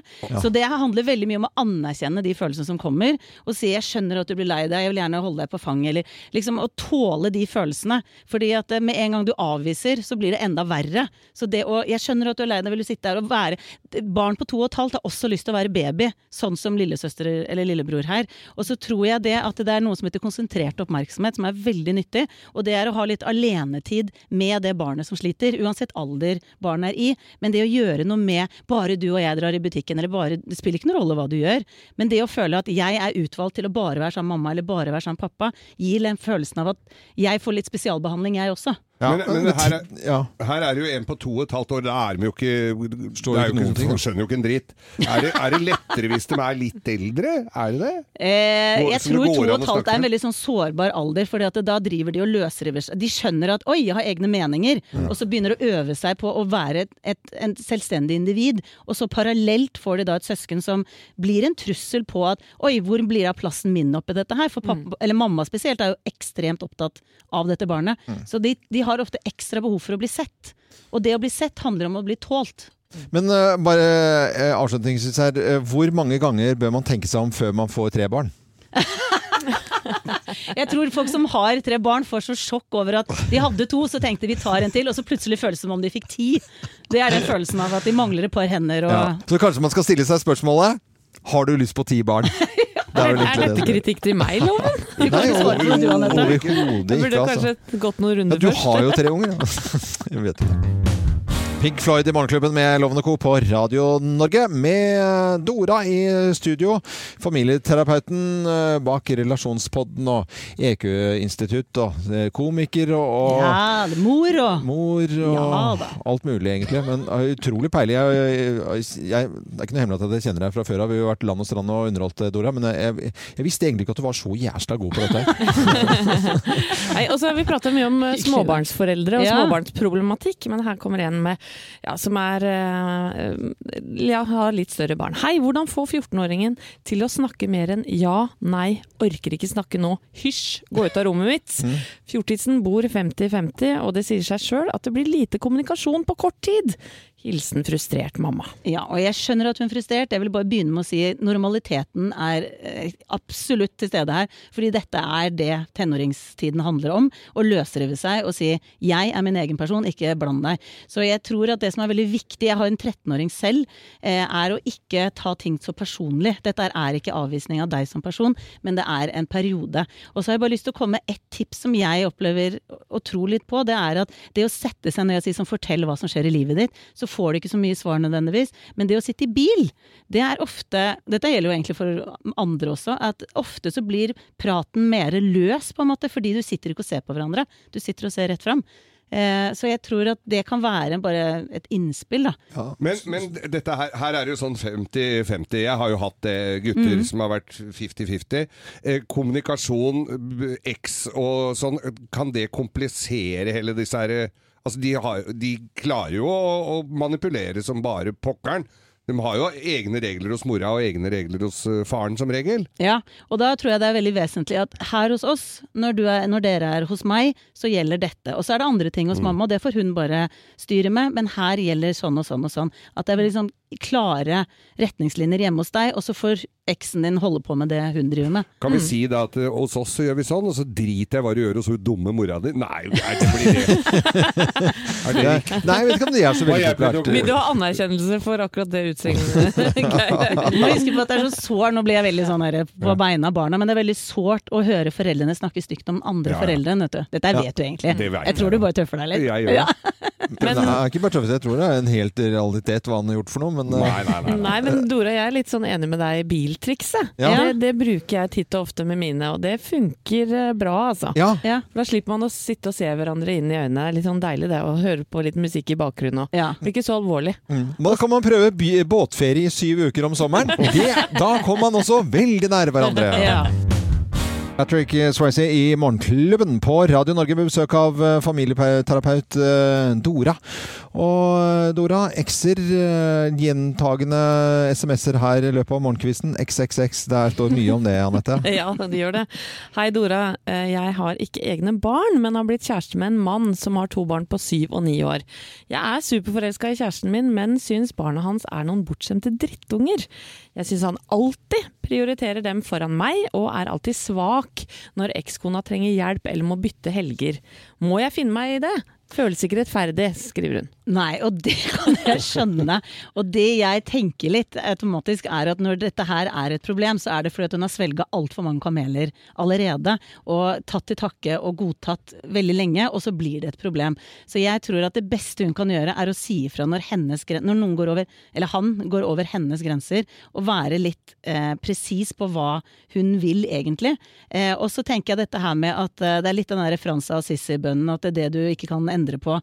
Speaker 4: Så det handler veldig mye om å anerkjenne de følelsene som kommer, og si 'jeg skjønner at du blir lei deg, jeg vil gjerne holde deg på fanget', eller liksom å tåle de følelsene. Fordi at eh, med en gang du avviser, så blir det enda verre. Så det å 'jeg skjønner at du er lei deg, vil du sitte der og være Barn på to og et halvt har også lyst til å være baby, sånn som lillesøster eller lillebror her. Og så tror jeg det at det er noe som heter konsentrert oppmerksomhet, som er veldig nyttig. Og det er å ha litt alenetid med det barnet som sliter, uansett alder barnet er i. Men det å gjøre noe med bare du og jeg drar i butikken, eller bare Det spiller ikke noen rolle hva du gjør, men det å føle at jeg er utvalgt til å bare være sammen med mamma, eller bare være sammen med pappa, gir den følelsen av at jeg får litt spesialbehandling, jeg også.
Speaker 1: Ja,
Speaker 3: Men- men her er-
Speaker 1: ja.
Speaker 3: Her er det jo en på to og et halvt år, da er de jo ikke
Speaker 1: Står
Speaker 3: det er
Speaker 1: ikke
Speaker 3: jo
Speaker 1: noen.
Speaker 3: Skjønner jo ikke en dritt. Er det, er det lettere hvis de er litt eldre? Er det det?
Speaker 4: Eh, jeg
Speaker 3: det
Speaker 4: tror to og et halvt er en veldig sånn sårbar alder, for da driver de og løsriver seg. De skjønner at 'oi, jeg har egne meninger', og så begynner de å øve seg på å være et, et en selvstendig individ. Og så parallelt får de da et søsken som blir en trussel på at 'oi, hvor blir av plassen min oppi dette her?' For pappa, eller mamma spesielt, er jo ekstremt opptatt av dette barnet. Så de, de har ofte ekstra behov for å bli sett. Og det å bli sett handler om å bli tålt.
Speaker 1: Men uh, bare uh, avslutningsvis her, Uh, hvor mange ganger bør man tenke seg om før man får tre barn?
Speaker 4: Jeg tror folk som har tre barn får så sjokk over at de hadde to, så tenkte vi tar en til, og så plutselig føles det som om de fikk ti. Det er den følelsen av at de mangler et par hender og
Speaker 1: Ja. Så kanskje man skal stille seg spørsmålet Har du lyst på ti barn? Det
Speaker 2: Er, er dette kritikk til meg, Loven?
Speaker 4: Du kan ikke svare på det, du, Anette.
Speaker 1: overhodet
Speaker 2: burde
Speaker 1: ikke. Altså.
Speaker 2: kanskje gått noen
Speaker 1: Ja,
Speaker 2: runder
Speaker 1: du har jo tre unger. da. Jeg vet det. Pink Floyd i Morgenklubben med Lovende Co. på Radio Norge. Med Dora i studio. Familieterapeuten eh, bak Relasjonspodden og EQ-institutt. Og eh, komiker og,
Speaker 4: Ja, mor og
Speaker 1: mor og
Speaker 4: Ja
Speaker 1: alt mulig, egentlig. Men uh, utrolig peilig. Jeg, jeg, jeg, det er ikke noe hemmelig at jeg kjenner deg fra før av. Vi har vært land og strand og underholdt, eh, Dora. Men jeg, jeg visste egentlig ikke at du var så jæsla god på dette.
Speaker 2: Nei, og så har vi prata mye om eh, småbarnsforeldre og
Speaker 4: Ja.
Speaker 2: småbarnsproblematikk, men her kommer en med ja, som er eh, ja, har litt større barn. Hei, hvordan få 14-åringen til å snakke mer enn ja, nei, orker ikke snakke nå, hysj, gå ut av rommet mitt. Fjortisen bor 50-50, og det sier seg sjøl at det blir lite kommunikasjon på kort tid. Hilsen frustrert mamma.
Speaker 4: Ja, og jeg skjønner at hun er frustrert. Jeg vil bare begynne med å si normaliteten er eh, absolutt til stede her. Fordi dette er det tenåringstiden handler om. Å løsrive seg og si 'jeg er min egen person, ikke bland deg'. Så jeg tror at det som er veldig viktig, jeg har en 13-åring selv, eh, er å ikke ta ting så personlig. Dette er ikke avvisning av deg som person, men det er en periode. Og så har jeg bare lyst til å komme med ett tips som jeg opplever å tro litt på. Det er at det å sette seg ned og si som 'fortell hva som skjer i livet ditt', så får du ikke så mye svar nødvendigvis. Men det å sitte i bil, det er ofte Dette gjelder jo egentlig for andre også. At ofte så blir praten mer løs, på en måte, fordi du sitter ikke og ser på hverandre. Du sitter og ser rett fram. Eh, så jeg tror at det kan være bare et innspill, da.
Speaker 3: Men, men dette her, her er det jo sånn 50-50. Jeg har jo hatt eh, gutter
Speaker 4: Mm.
Speaker 3: som har vært 50-50. Eh, kommunikasjon, X og sånn, kan det komplisere hele disse her Altså, de, har, de klarer jo å, å manipulere som bare pokkeren. De har jo egne regler hos mora og egne regler hos eh, faren, som regel.
Speaker 4: Ja, og da tror jeg det er veldig vesentlig at her hos oss, når, du er, når dere er hos meg, så gjelder dette. Og så er det andre ting hos mamma, og det får hun bare styre med, men her gjelder sånn og sånn og sånn. At det er veldig sånn klare retningslinjer hjemme hos deg, og så får eksen din holder på med det hun driver med.
Speaker 3: Kan vi si da at eh, hos oss så gjør vi sånn, og så driter jeg hva du gjør hos hun dumme mora di? Nei, nei, det blir det. er det riktig?
Speaker 1: Nei, jeg vet ikke om det er så veldig
Speaker 3: jeg
Speaker 1: populært.
Speaker 2: Vil du ha anerkjennelse for akkurat det utseendet?
Speaker 4: Du må huske på at det er så sår, nå blir jeg veldig sånn her på beina av barna, men det er veldig sårt å høre foreldrene snakke stygt om andre
Speaker 3: Ja, ja.
Speaker 4: foreldre, vet du. Dette vet du egentlig.
Speaker 3: Det vet
Speaker 4: Jeg tror du bare tøffer deg litt.
Speaker 3: Jeg gjør det.
Speaker 1: Men det er ikke bare tøffest, jeg tror det er en helt realitet hva han har gjort for noe, men
Speaker 3: Nei, nei, nei.
Speaker 2: Nei, men Dora, jeg er litt sånn enig med deg i biltrikset.
Speaker 1: Ja.
Speaker 2: Det, det bruker jeg titt og ofte med mine, og det funker eh, bra, altså.
Speaker 1: ja.
Speaker 4: Ja.
Speaker 2: Da slipper man å sitte og se hverandre inn i øynene. Litt sånn deilig det, å høre på litt musikk i bakgrunnen òg.
Speaker 4: Ja.
Speaker 2: Blir ikke så alvorlig.
Speaker 1: Mm. Da kan man prøve båtferie i syv uker om sommeren. Det, da kommer man også veldig nære hverandre.
Speaker 4: Ja.
Speaker 1: Patrick Swayze i Morgenklubben på Radio Norge med besøk av eh, familieterapeut eh, Dora. Og eh, Dora, ekser, eh, gjentagende SMS-er her i løpet av morgenkvisten. XXX, der står mye om det, Anette.
Speaker 2: Ja, det gjør det. Hei Dora, Eh, jeg har ikke egne barn, men har blitt kjæreste med en mann som har to barn på syv og ni år. Jeg er superforelska i kjæresten min, men syns barna hans er noen bortskjemte drittunger. Jeg syns han alltid prioriterer dem foran meg, og er alltid svak når ekskona trenger hjelp eller må bytte helger. Må jeg finne meg i det? Føles ikke rettferdig, skriver hun.
Speaker 4: Nei, og det kan jeg skjønne. Og det jeg tenker litt automatisk er at når dette her er et problem, så er det fordi at hun har svelga altfor mange kameler allerede. Og tatt til takke og godtatt veldig lenge, og så blir det et problem. Så jeg tror at det beste hun kan gjøre, er å si ifra når, hennes, når noen går over, eller han går over hennes grenser, og være litt eh, presis på hva hun vil egentlig. Eh, og så tenker jeg dette her med at eh, det er litt den der av Sissi-bønnen, at det er det du ikke kan endre på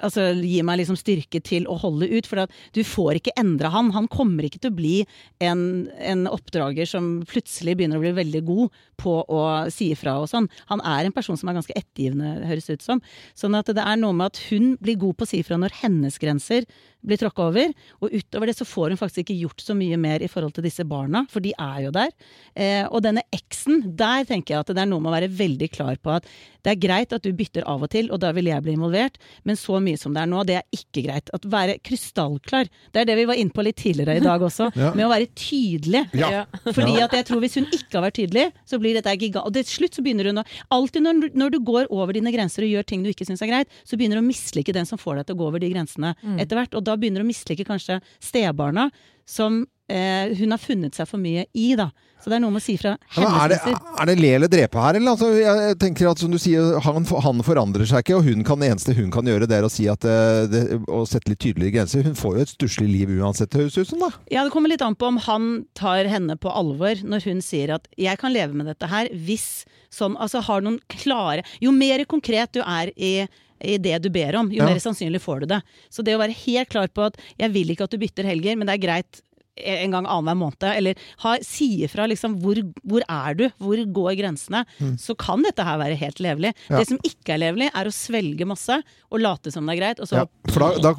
Speaker 4: altså, gi meg liksom styrke til å holde ut. For du får ikke endre han. Han kommer ikke til å bli en, en oppdrager som plutselig begynner å bli veldig god på å si ifra og sånn. Han er en person som er ganske ettergivende, høres ut som. Sånn at det er noe med at hun blir god på å si ifra når hennes grenser blir tråkka over. Og utover det så får hun faktisk ikke gjort så mye mer i forhold til disse barna, for de er jo der. Eh, og denne eksen, der tenker jeg at det er noe med å være veldig klar på at det er greit at du bytter av og til, og da vil jeg bli involvert, men så mye som det er nå, det er ikke greit. At være krystallklar. Det er det vi var inne på litt tidligere i dag også,
Speaker 1: Ja.
Speaker 4: med å være tydelig.
Speaker 3: Ja.
Speaker 4: Fordi at jeg tror hvis hun ikke har vært tydelig, så blir dette giga... Og til slutt så begynner hun å Alltid når, når du går over dine grenser og gjør ting du ikke syns er greit, så begynner du å mislike den som får deg til å gå over de grensene etter hvert. Og da begynner å mislike kanskje stebarna, som eh, hun har funnet seg for mye i, da. Så det er noe med å si fra
Speaker 1: Ja,
Speaker 4: hennes
Speaker 1: er, det, er det le eller drepe her, eller? Altså, jeg tenker at som du sier, han, han forandrer seg ikke, og hun kan, det eneste hun kan gjøre, det er å si at eh, det, å sette litt tydeligere grenser. Hun får jo et stusslig liv uansett, det høres ut som, da.
Speaker 4: Ja, det kommer litt an på om han tar henne på alvor når hun sier at 'jeg kan leve med dette her', hvis sånn Altså har noen klare Jo mer konkret du er i i det du ber om, jo
Speaker 1: Ja.
Speaker 4: mer sannsynlig får du det. Så det å være helt klar på at 'jeg vil ikke at du bytter helger, men det er greit en gang annenhver måned', eller ha, si ifra liksom hvor, hvor er du, hvor går grensene, så kan dette her være helt levelig.
Speaker 1: Mm. Ja.
Speaker 4: Det som ikke er levelig, er å svelge masse og late som det er greit, og så
Speaker 1: Ja, for da, da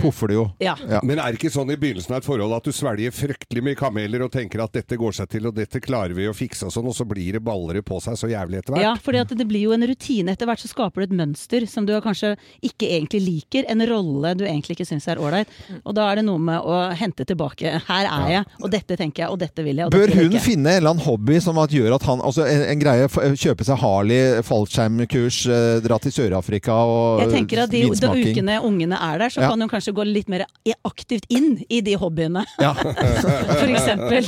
Speaker 1: poffer det jo.
Speaker 4: ja.
Speaker 1: Ja.
Speaker 3: Men er det ikke sånn i begynnelsen av et forhold at du svelger fryktelig mye kameler og tenker at dette går seg til, og dette klarer vi å fikse og sånn, og så blir det ballere på seg så jævlig etter hvert?
Speaker 4: Ja, for det blir jo en rutine. Etter hvert så skaper du et mønster som du kanskje ikke egentlig liker. En rolle du egentlig ikke syns er ålreit. Og da er det noe med å hente tilbake. Her er jeg, og dette tenker jeg, og dette vil jeg. Og
Speaker 1: Bør
Speaker 4: dette vil
Speaker 1: hun
Speaker 4: jeg ikke.
Speaker 1: finne en eller annen hobby som at gjør at han Altså en, en greie, kjøpe seg Harley, fallskjermkurs, eh, dra til Sør-Afrika og
Speaker 4: Jeg tenker at de, de ukene ungene er der, så
Speaker 1: Ja.
Speaker 4: kan hun kanskje gå litt mer aktivt inn i de hobbyene.
Speaker 1: Ja.
Speaker 4: For eksempel.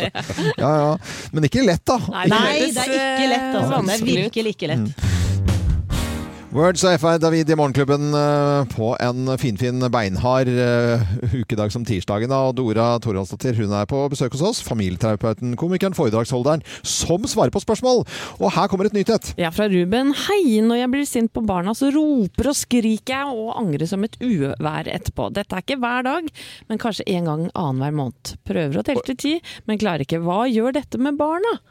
Speaker 1: ja, ja. Men ikke lett, da.
Speaker 2: Nei,
Speaker 4: Nei,
Speaker 2: hørtes,
Speaker 4: det er ikke lett. Altså. Det er virkelig ikke lett.
Speaker 1: Words of FI David i Morgenklubben eh, på en finfin beinhard eh, ukedag som tirsdagen. da. Og Dora Thoraldsdottir hun er på besøk hos oss. Familieterapeuten, komikeren, foredragsholderen som svarer på spørsmål. Og her kommer et nytt et.
Speaker 2: Ja, fra Ruben. Hei, når jeg blir sint på barna, så roper og skriker jeg og angrer som et uvær etterpå. Dette er ikke hver dag, men kanskje en gang annenhver måned. Prøver å telle til ti, men klarer ikke. Hva gjør dette med barna?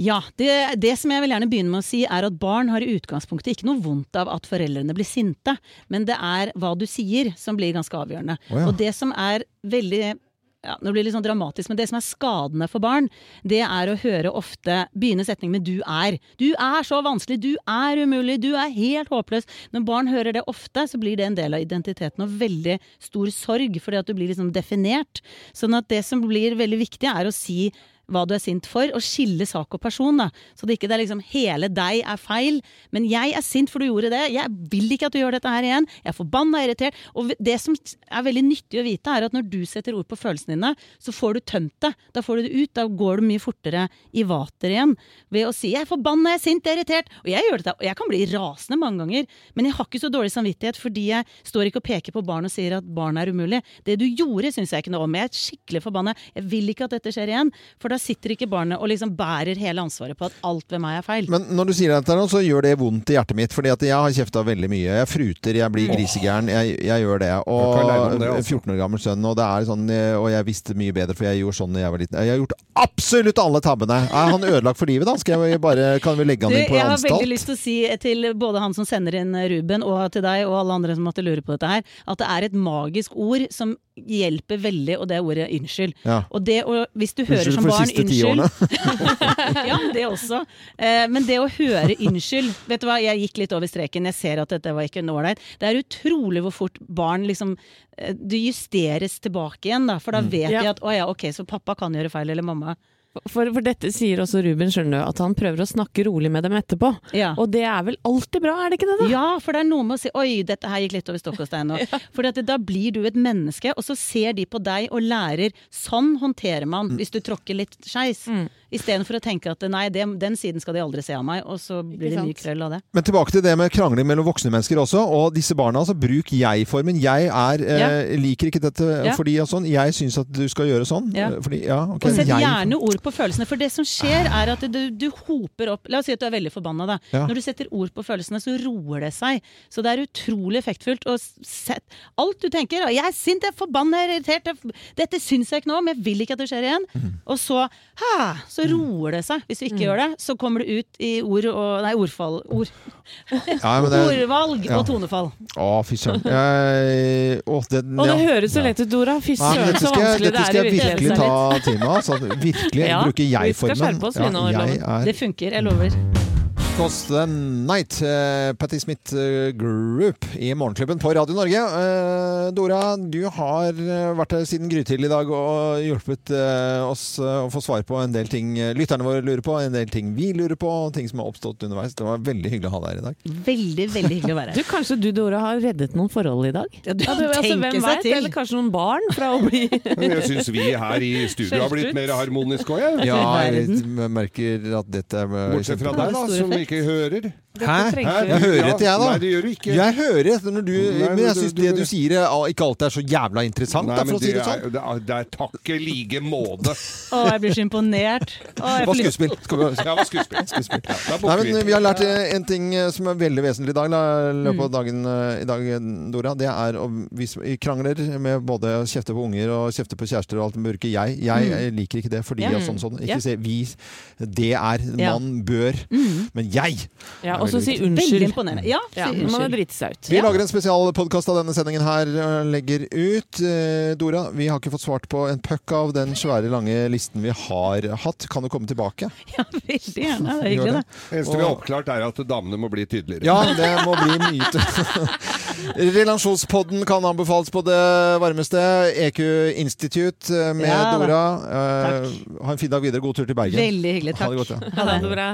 Speaker 4: Ja, det, det som jeg vil gjerne begynne med å si, er at barn har i utgangspunktet ikke noe vondt av at foreldrene blir sinte, men det er hva du sier som blir ganske avgjørende.
Speaker 1: Oh, ja.
Speaker 4: Og det som er veldig ja, Nå blir det litt sånn dramatisk, men det som er skadende for barn, det er å høre ofte begynne setning med 'du er'. 'Du er så vanskelig', 'du er umulig', 'du er helt håpløs'. Når barn hører det ofte, så blir det en del av identiteten og veldig stor sorg, fordi at du blir liksom definert. Sånn at det som blir veldig viktig, er å si hva du er sint for, og skille sak og person. da. Så det ikke det er liksom hele deg er feil, men jeg er sint for du gjorde det. Jeg vil ikke at du gjør dette her igjen. Jeg er forbanna irritert. Og det som er veldig nyttig å vite, er at når du setter ord på følelsene dine, så får du tømt det. Da får du det ut. Da går du mye fortere i vater igjen ved å si 'jeg er forbanna, jeg er sint, jeg er irritert'. Og jeg gjør dette, og jeg kan bli rasende mange ganger, men jeg har ikke så dårlig samvittighet fordi jeg står ikke og peker på barn og sier at barn er umulig. Det du gjorde, syns jeg ikke noe om. Jeg er skikkelig forbanna. Jeg vil ikke at dette skjer igjen. For da sitter ikke barnet og liksom bærer hele ansvaret på at alt ved meg er feil.
Speaker 1: Men når du sier dette, så gjør det vondt i hjertet mitt. fordi at jeg har kjefta veldig mye. Jeg fruter, jeg blir grisegæren. Jeg, jeg gjør det. Og
Speaker 3: det, altså.
Speaker 1: 14 år gammel sønn, og det er sånn eh, Og jeg visste mye bedre, for jeg gjorde sånn da jeg var liten. Jeg har gjort absolutt alle tabbene. Er han ødelagt for livet, da? Skal jeg bare, kan vi legge han inn på anstalt?
Speaker 4: jeg har
Speaker 1: anstalt?
Speaker 4: veldig lyst til å si til både han som sender inn Ruben, og til deg og alle andre som måtte lure på dette her, at det er et magisk ord som hjelper veldig, og det er ordet unnskyld.
Speaker 1: Ja.
Speaker 4: Og det å, hvis du hører
Speaker 1: Unnskyld
Speaker 4: som barn unnskyld ja, det også. Eh, men det å høre unnskyld Vet du hva, jeg gikk litt over streken. Jeg ser at dette var ikke noe ålreit. Det er utrolig hvor fort barn liksom eh, Det justeres tilbake igjen, da. For da vet
Speaker 2: mm.
Speaker 4: de at å ja, ok, så pappa kan gjøre feil, eller mamma.
Speaker 2: For, for dette sier også Ruben, skjønner du, at han prøver å snakke rolig med dem etterpå.
Speaker 4: Ja.
Speaker 2: Og det er vel alltid bra, er det ikke det da?
Speaker 4: Ja, for det er noe med å si Oi, dette her gikk litt over stokk og stein nå. For da blir du et menneske, og så ser de på deg og lærer Sånn håndterer man hvis du tråkker litt skeis. Istedenfor å tenke at nei, det, den siden skal de aldri se av meg, og så blir det mye krøll av det.
Speaker 1: Men tilbake til det med krangling mellom voksne mennesker også. Og disse barna, altså, bruk jeg-formen. Jeg er, eh, liker ikke dette
Speaker 4: Ja.
Speaker 1: fordi og sånn. Jeg syns at du skal gjøre sånn.
Speaker 4: Ja.
Speaker 1: Eh, Fordi, ja, ok.
Speaker 4: Og sett gjerne ord på følelsene, for det som skjer er at du, du hoper opp La oss si at du er veldig forbanna, da.
Speaker 1: Ja.
Speaker 4: Når du setter ord på følelsene, så roer det seg. Så det er utrolig effektfullt. Og sett alt du tenker. 'Jeg er sint, jeg er forbanna, jeg er irritert, jeg, dette syns jeg ikke noe om, jeg vil ikke at det skjer igjen'.
Speaker 1: mm.
Speaker 4: Og så ha, så roer det seg. Hvis du ikke gjør det, så kommer du ut i ord og Nei, ordfall. Ord.
Speaker 1: Ja, men det-
Speaker 4: Ordvalg
Speaker 1: ja.
Speaker 4: og tonefall.
Speaker 1: Å, fy søren. Det,
Speaker 2: Og det høres så lett ut, Dora. Fy søren,
Speaker 1: dette
Speaker 2: vanskelig
Speaker 1: skal, er
Speaker 2: i virkeligheten.
Speaker 1: dette skal jeg virkelig ta til meg. Altså, virkelig
Speaker 2: Ja,
Speaker 1: formen.
Speaker 2: vi skal skjerpe oss, vi nå,
Speaker 1: jeg.
Speaker 4: Det
Speaker 1: er
Speaker 4: funker, jeg lover.
Speaker 1: Cost the Night, Uh, Patti Smith eh, Group i Morgenklubben på Radio Norge. Uh, Dora, du har vært her siden grytidlig i dag og hjulpet uh, oss å få svar på en del ting lytterne våre lurer på, en del ting vi lurer på, ting som har oppstått underveis. Det var veldig hyggelig å ha deg her i dag.
Speaker 4: Veldig, veldig hyggelig å være
Speaker 2: Du,
Speaker 4: her.
Speaker 2: Kanskje du, Dora, har reddet noen forhold i dag?
Speaker 4: Ja, du
Speaker 2: altså,
Speaker 4: tenker
Speaker 2: hvem
Speaker 4: seg
Speaker 2: vet?
Speaker 4: til.
Speaker 2: Eller kanskje noen barn fra å bli
Speaker 3: Jeg syns vi her i studio har blitt mer harmoniske òg, jeg.
Speaker 1: Ja, jeg merker at dette er
Speaker 3: Bortsett fra deg, da, som ikke hører.
Speaker 1: Hæ? Jeg hører etter, jeg, da.
Speaker 3: Nei, det gjør du ikke.
Speaker 1: Jeg hører etter når du
Speaker 3: Nei,
Speaker 1: Men jeg
Speaker 3: du-
Speaker 1: syns
Speaker 3: du-
Speaker 1: det du sier, ikke alltid er så jævla interessant,
Speaker 3: Nei,
Speaker 1: da,
Speaker 3: men
Speaker 1: det, å si
Speaker 3: det
Speaker 1: sånn.
Speaker 3: er, det er, det er takk i like måte.
Speaker 4: Å, jeg blir så imponert. Å, jeg
Speaker 1: Det var skuespill. Skal vi
Speaker 3: Ja, var skuespill.
Speaker 1: skuespill.
Speaker 3: Ja,
Speaker 1: Nei, men
Speaker 3: vi.
Speaker 1: Har lært eh, en ting eh, som er veldig vesentlig i dag, i løpet
Speaker 4: Mm.
Speaker 1: av dagen eh, i dag, Dora. Det er å hvis vi krangler med både å kjefte på unger og kjefte på kjærester og alt det mørke. jeg. Jeg jeg liker ikke det fordi
Speaker 4: Mm. Ja.
Speaker 1: og sånn, sånn.
Speaker 4: Ja.
Speaker 1: Ikke se vi. Det er man bør. Men jeg!
Speaker 2: Ja, og så si unnskyld.
Speaker 4: Ja, si
Speaker 2: Ja, man må
Speaker 4: unnskyld.
Speaker 2: seg ut.
Speaker 1: Vi lager en spesialpodkast av denne sendingen her, og legger ut. Eh, Dora, vi har ikke fått svart på en puck av den svære, lange listen vi har hatt. Kan du komme tilbake?
Speaker 4: Ja, veldig gjerne. Det er hyggelig,
Speaker 1: det.
Speaker 4: det.
Speaker 3: Det eneste vi har oppklart, er at damene må bli tydeligere.
Speaker 1: Ja, det må bli mye. Relasjonspodden kan anbefales på det varmeste. EQ Institute eh, med
Speaker 4: Ja.
Speaker 1: Dora. Eh, ha en fin dag videre. God tur til Bergen.
Speaker 4: Veldig hyggelig. Takk.
Speaker 1: Ha det godt, ja.
Speaker 2: Ha det bra.